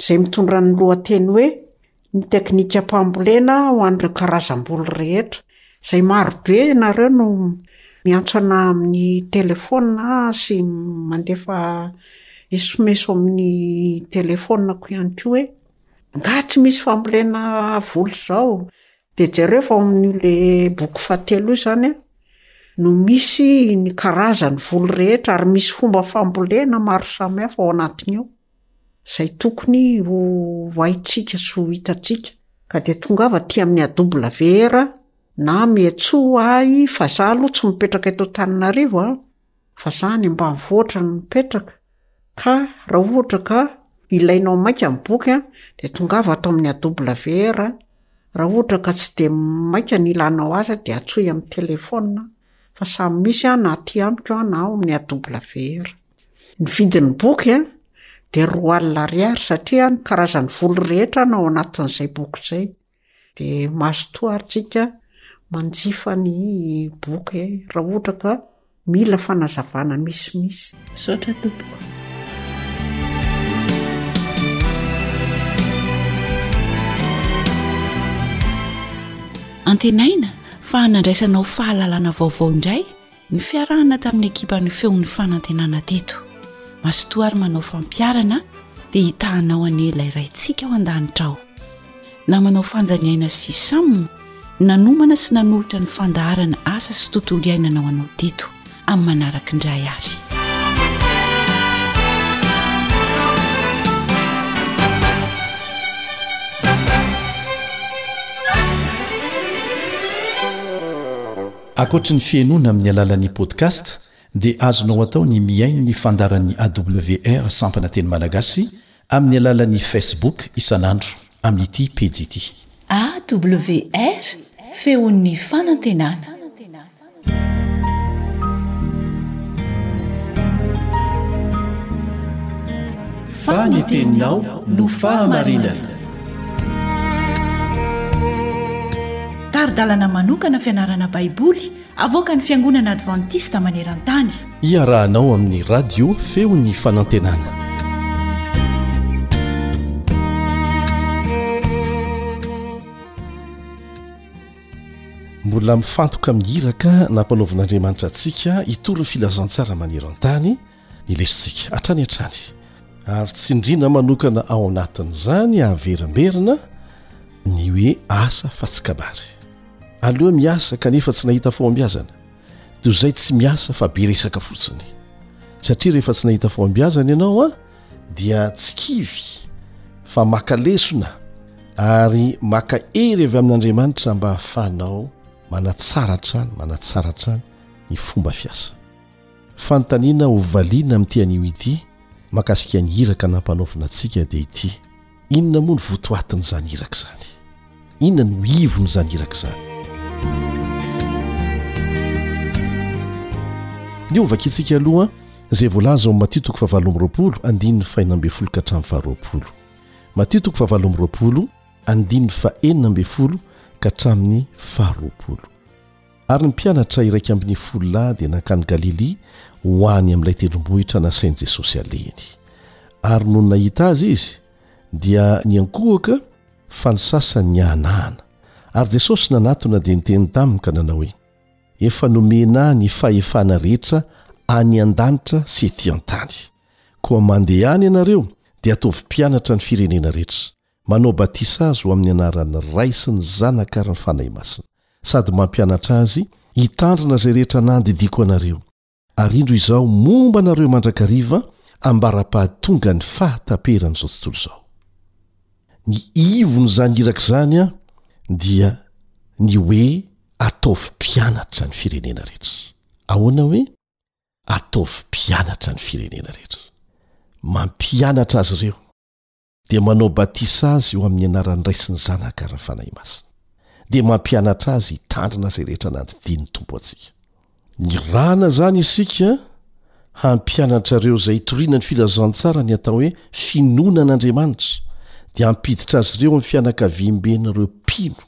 izay mitondra ny lohateny hoe Ny teknikam-pambolena ho an'ireo karazam-boly rehetra, izay marobe ianareo no miantsana amin'ny telefaonina sy mandefa sms ao amin'ny telefaoniko ihany koa hoe angaha tsy misy fambolena voly izao? Dia jereo fa ao amin'ilay boky fahatelo io izany no misy ny karazan'ny voly rehetra ary misy fomba fambolena maro samihafa ao anatin'io. izay tokony ho haintsika sy ho hitantsika. Ka dia tongava aty amin'ny AWR na miantsoa ahy fa za aloha tsy mipetraka eto Antananarivo a, fa za any ambanivohitra no mipetraka, ka raha ohatra ka ilainao maika ny boky a, dia tongava ato amin'ny AWR, raha ohatra ka tsy dia maika ny ilanao azy dia antsoy amin'ny téléphone aho, fa samy misy a na aty amiko na ao amin'ny AWR. Ny vidin'ny boky dia roa alina ariary satria ny karazan'ny voly rehetra no ao anatin'izay boky izay. Dia mazotoa ary tsika manjifa ny boky raha ohatra ka mila fanazavana misimisy. Misaotra tompoko. Antenaina fa hanandraisanao fahalalana vaovao indray Ny fiarahana tamin'ny ekipan'ny Feon'ny Fanantenana teto Mazotoa ary manao fampiharana dia hitahanao anie ilay Raintsika ao an-danitra ao. Namanao Fanja Ny Aina sy Sam nanomana sy nanolotra ny fandaharana asa sy tontolo iainana ho anao teto amin'ny manaraka indray ary. Ankoatry ny fihenoana amin'ny alalan'ny podcast dia azonao atao ny mihaino ny fandaharan'ny AWR sampana teny malagasy amin'ny alalan'ny Facebook isan'andro amin'ity pejy ity. AWR, Feon'ny fanantenana. Fa ny teninao no fahamarinana. Tari-dalana manokana fianarana Baiboly avoakan'ny Fiangonana Advantista maneran-tany. Iarahanao amin'ny Radio Feon'ny Fanantenana. Mbola mifantoka amin'ny iraka nampanaovin'Andriamanitra antsika hitory ny filazantsara maneran-tany. ny lesontsika hatrany hatrany ary tsindrina manokana ao anatin'izany haverimberina ny hoe asa fa tsy kabary aleoha miasa kanefa tsy nahita fahombiazana toy izay tsy miasa fa be resaka fotsiny satria rehefa tsy nahita fahombiazana ianao a dia tsy kivy fa maka lesona ary maka hery avy amin'andriamanitra mba hahafahanao manatsara hatrany manatsara hatrany ny fomba fiasa Fanontaniana ho valiana amin'ity anio ity mahakasika ny iraka nampanaovina antsika dia ity, Inona moa no votoatin'izany iraka izany? Inona no ivon'izany iraka izany? Ny hovakintsika aloha izay voalaza ao Matio toko fahavalo amby roapolo andininy fahenina ambin'ny folo ka hatramin'ny faharoapolo. Matio toko fahavalo amby roapolo andininy fahenina ambin'ny folo ka hatramin'ny faharoapolo. Ary ny mpianatra iraika ambin'ny folo lahy dia nankany Galilia ho any amin'ilay tendrombohitra nasain'i Jesosy alehany. Ary nony nahita Azy izy, dia niankohoka, fa ny sasany nihanahana. Ary Jesosy nanatona dia niteny taminy ka nanao hoe, Efa nomena Ahy ny fahefana rehetra any an-danitra sy ety an-tany. Koa mandehana ianareo dia ataovy mpianatra ny firenena rehetra. Manao batisa azy ho amin'ny anaran'ny Ray sy ny Zanaka ary ny Fanahy Masina, sady mampianatra azy hitandrina izay rehetra nandidiako anareo. Ary indro izaho momba anareo mandrakariva ambara-pahatongan'ny fahataperan'izao tontolo izao. Ny ivon'izany iraka izany dia ny hoe ataovy mpianatra ny firenena rehetra. Ahoana hoe ataovy mpianatra ny firenena rehetra? Mampianatra azy ireo. dia manao batisa azy eo amin'ny anaran'ny Ray sy ny Zanaka ary ny Fanahy Masina, dia mampianatra azy hitandrina izay rehetra nandidian'ny Tompo antsika. Nirahana izany isika hampianatra ireo izay hitoriana ny filazantsara ny atao hoe finoana an'Andriamanitra, dia hampiditra azy ireo amin'ny fianakaviamben'ireo mpino.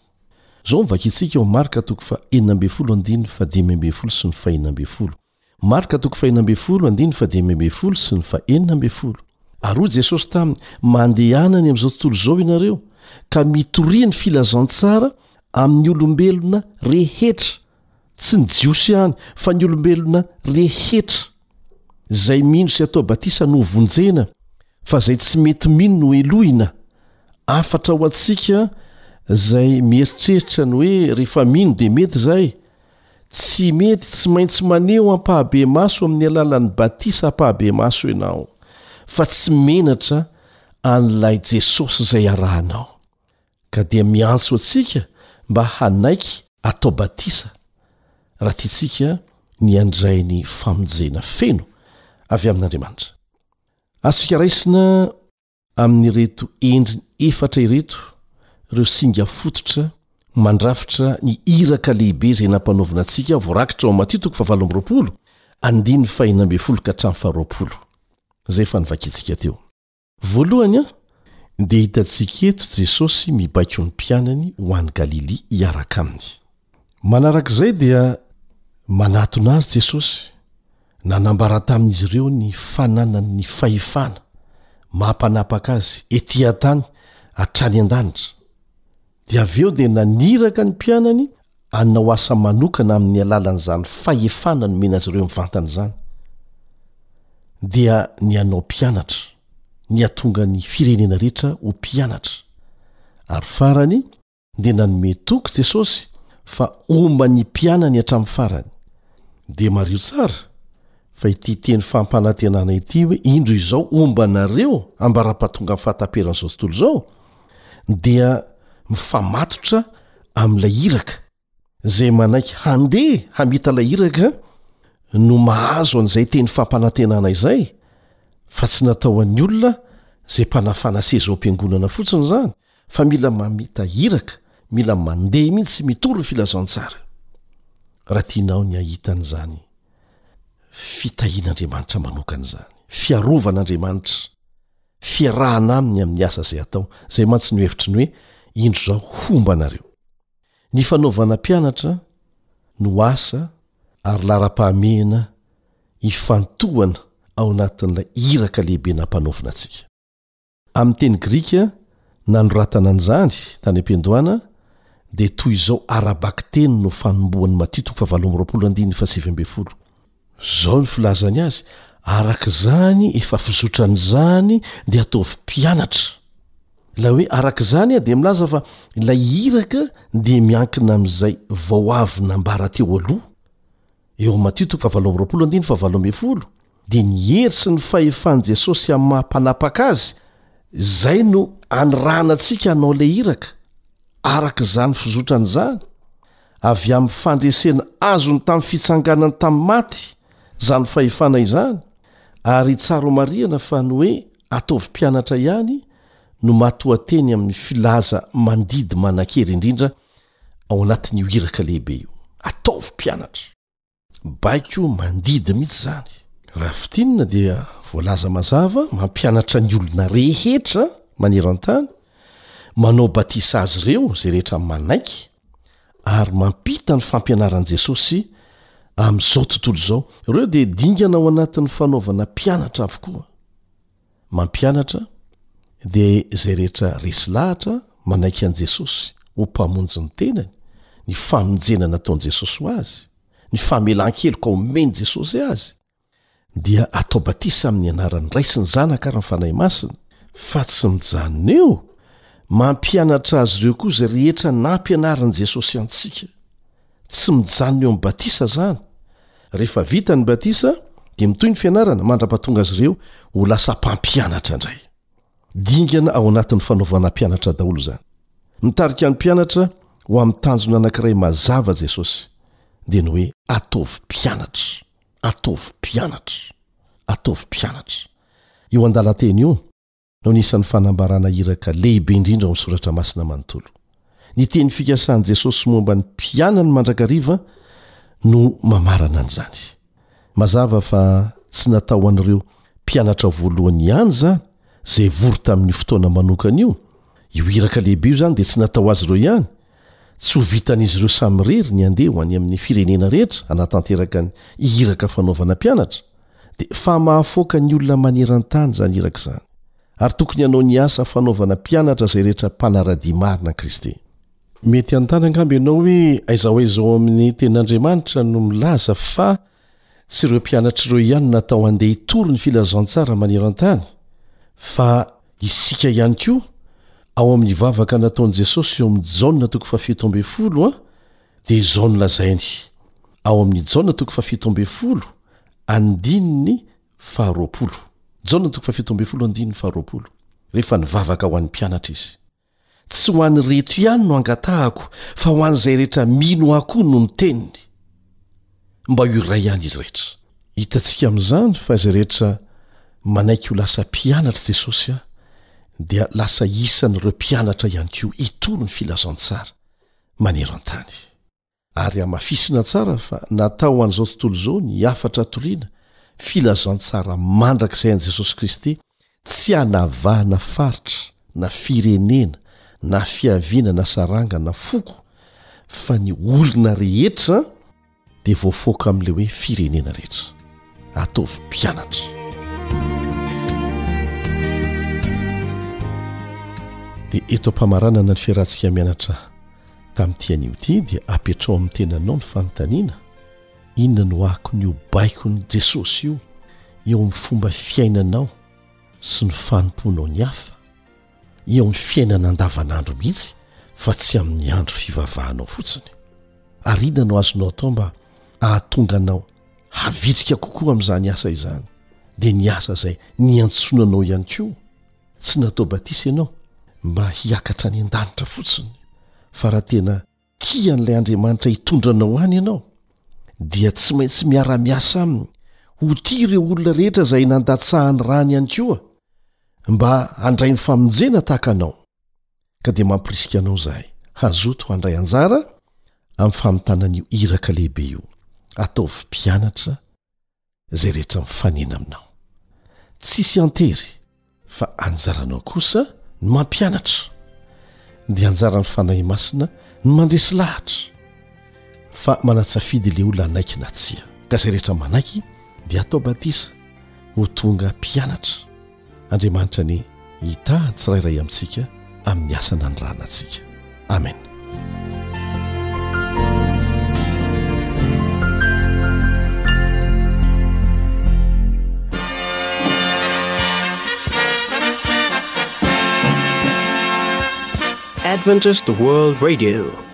Izao no vakintsika ao Marka toko fahenina ambin'ny folo andininy fahadimy ambin'ny folo sy ny fahenina ambin'ny folo. Marka toko fahena ambin'ny folo andininy fadimy ambin'ny folo sy ny fahenina ambin'ny folo. Ary hoy Jesosy taminy, Mandehana any amin'izao tontolo izao ianareo, ka mitoria ny filazantsara amin'ny olombelona rehetra, tsy ny Jiosy ihany, fa ny olombelona rehetra. Izay mino sy atao batisa no hovonjena, fa izay tsy mety mino no helohina. Hafatra ho antsika izay mieritreritra ny hoe rehefa mino dia mety izay, Tsy mety tsy maintsy maneho ampahabemaso amin'ny alalan'ny batisa ampahabemaso ianao fa tsy menatra an'ilay Jesosy izay arahanao, ka dia miantso antsika mba hanaiky atao batisa raha tiantsika ny handray ny famonjena feno avy amin'Andriamanitra. Azo tsika raisina. amin'ireto endriny efatra ireto ireo singa fototra mandrafitra ny iraka lehibe izay nampanaovina antsika, voarakitra ao amin'ny Matio toko fahavalo amby roapolo, andininy fahenina ambin'ny folo ka hatramin'ny faharoapolo, izay efa novakiantsika teo. Voalohany an, dia hitantsika eto Jesosy mibaiko ny mpianany ho any Galilia hiaraka aminy. Manarak'izay dia manatona azy Jesosy. Nanambara tamin'izy ireo ny fananany ny fahefana maha mpanapaka azy ety an-tany hatrany an-danitra. Dia avy eo dia naniraka ny mpianany hanao asa manokana amin'ny alalan'izany fahefana nomena azy ireo mivantana izany. Dia ny hanao mpianatra, ny hatonga ny firenena rehetra ho mpianatra. Ary farany, dia nanome toky Jesosy fa homba ny mpianany hatramin'ny farany. Dia mariho tsara fa ity teny fampanantenana ity hoe indro izao homba anareo ambara-pahatongan'ny fahataperan'izao tontolo izao dia mifamatotra amin'ilay iraka izay manaiky handeha hamita ilay iraka no mahazo an'izay teny fampanantenana izay fa tsy natao an'ny olona izay mpanafana seza ao am-piangonana fotsiny izany fa mila mamita iraka mila mandeha mihitsy sy mitory ny filazantsara raha tianao ny hahitana izany fitahian'andriamanitra manokana izany fiarovan'andriamanitra fiarahana aminy amin'ny asa izay atao izay mantsy no hevitry ny hoe indro izao homba anareo ny fanaovana mpianatra no asa ary lahra-pahamehana hifantohana ao anatin'ilay iraka lehibe nampanaovina antsika Amin'ny teny grika nanoratana an'izany tany am-piandohana dia toy izao ara-bakiteny no fanombohan'i Matio toko fahavalo amby roapolo andininy fahasivy ambin'ny folo, Izao ny filazany azy, Araka izany efa fizotran'izany dia ataovy mpianatra. Ilay hoe araka izany dia milaza fa ilay iraka dia miankina amin'izay vao avy nambara teo aloha, eo amin'ny Matio toko fahavalo amby roapolo andininy fahavalo ambin'ny folo, dia ny hery sy ny fahefan'i Jesosy amin'ny maha Mpanapaka Azy izay no anirahana antsika hanao ilay iraka, araka izany fizotrany izany, avy amin'ny fandresena azony tamin'ny fitsanganany tamin'ny maty izany fahefana izany, ary tsara homarihana fa ny hoe ataovy mpianatra ihany no matoateny amin'ny filaza mandidy manan-kery indrindra ao anatin'io iraka lehibe io, ataovy mpianatra. Baiko mandidy mihitsy izany. Raha fintinina dia voalaza mazava mampianatra ny olona rehetra maneran-tany manao batisa azy ireo izay rehetra manaiky ary mampita ny fampianaran'i Jesosy amin'izao tontolo izao. Ireo dia dingana ao anatin'ny fanaovana mpianatra avokoa. mampianatra dia izay rehetra resy lahatra manaiky an'i Jesosy ho Mpamonjy ny tenany, ny famonjena nataon'i Jesosy ho azy, ny famelan-keloka omen'i Jesosy azy, dia atao batisa amin'ny anaran'ny Ray sy ny Zanaka ary ny Fanahy Masina, fa tsy mijanona eo, mampianatra azy ireo koa izay rehetra nampianarin'i Jesosy antsika. Tsy mijanona eo amin'ny batisa izany. Rehefa vita ny batisa, dia mitohy ny fianarana mandra-pahatonga azy ireo ho lasa mpampianatra indray. Dingana ao anatin'ny fanaovana mpianatra daholo izany. Mitarika ny mpianatra ho amin'ny tanjona anankiray mazava Jesosy, dia ny hoe ataovy mpianatra, ataovy mpianatra, ataovy mpianatra. Io andalan-teny io. no anisan'ny fanambarana iraka lehibe indrindra ao amin'ny Soratra Masina manontolo. Ny teny fikasan'i Jesosy momba ny mpianany mandrakariva no mamarana an'izany. Mazava fa tsy natao ho an'ireo mpianatra voalohany ihany izany, izay vory tamin'io fotoana manokana io. Io iraka lehibe io izany dia tsy natao ho azy ireo ihany, Tsy ho vitan'izy ireo samirery ny handeha ho any amin'ny firenena rehetra hanatanteraka ny iraka fanaovana mpianatra, dia famahafoaka ny olona maneran-tany izany iraka izany, ary tokony hanao ny asa fanaovana mpianatra izay rehetra mpanara-dia marina Kristy. Mety hanontany angamba ianao hoe aiza ho aiza ao amin'ny Tenin'Andriamanitra no milaza fa Tsy ireo mpianatra ireo ihany no natao handeha hitory ny filazantsara maneran-tany, fa isika ihany koa. Ao amin'ny vavaka nataon'i Jesosy eo amin'ny Jaona toko fahafito ambin'ny folo dia izao no lazainy, ao amin'ny Jaona toko fahafito ambin'ny folo andininy faharoapolo. Jaona toko fahafito ambin'ny folo andininy faharoapolo. Rehefa nivavaka ho an'ny mpianatra izy. Tsy ho an'ireto ihany no angatahako fa ho an'izay rehetra mino Ahy koa no ny teniny, mba ho iray ihany izy rehetra. Hitantsika amin'izany fa izay rehetra manaiky ho lasa mpianatr'i Jesosy dia lasa isan'ireo mpianatra ihany koa hitory ny filazantsara maneran-tany. ary hamafisina tsara fa natao ho an'izao tontolo izao ny hafatra atoriana, filazantsara mandrakizay an'i Jesosy Kristy, tsy hanavahana faritra na firenena na fiaviana na saranga na foko, fa ny olona rehetra dia voafoaka amin'ilay hoe firenena rehetra. Ataovy mpianatra. Dia eto am-pamaranana ny fiarahantsika mianatra. Tamin'ity anio ity dia apetraho amin'ny tenanao ny fanontaniana, Inona no akon'io baikon'i Jesosy io eo amin'ny fomba fiainanao sy ny fanompoanao ny hafa, eo amin'ny fiainana andavanandro mihitsy fa tsy amin'ny andro fivavahanao fotsiny? Ary inona no azonao atao mba hahatonga anao havitrika kokoa amin'izany asa izany, dia ny asa izay niantsoana anao ihany koa? Tsy natao batisa ianao mba hiakatra any an-danitra fotsiny, fa raha tena tia an'ilay Andriamanitra hitondra anao any ianao, dia tsy maintsy miara-miasa aminy ho tia ireo olona rehetra izay nandatsahan'ny rany ihany koa, mba handray ny famonjena tahaka anao. Ka dia mampirisika anao izahay hazoto handray anjara amin'ny famitana an'io iraka lehibe io. Ataovy mpianatra izay rehetra mifanena aminao. Tsisy antery fa anjaranao kosa ny mampianatra, dia anjaran'ny Fanahy Masina ny mandresy lahatra, fa manatsafidy ilay olona hanaiky na tsia, ka izay rehetra manaiky dia atao batisa ho tonga mpianatra. Andriamanitra anie hitaha ny tsirairay amintsika amin'ny asa nanirahana antsika. Amena. Adventist World Radio.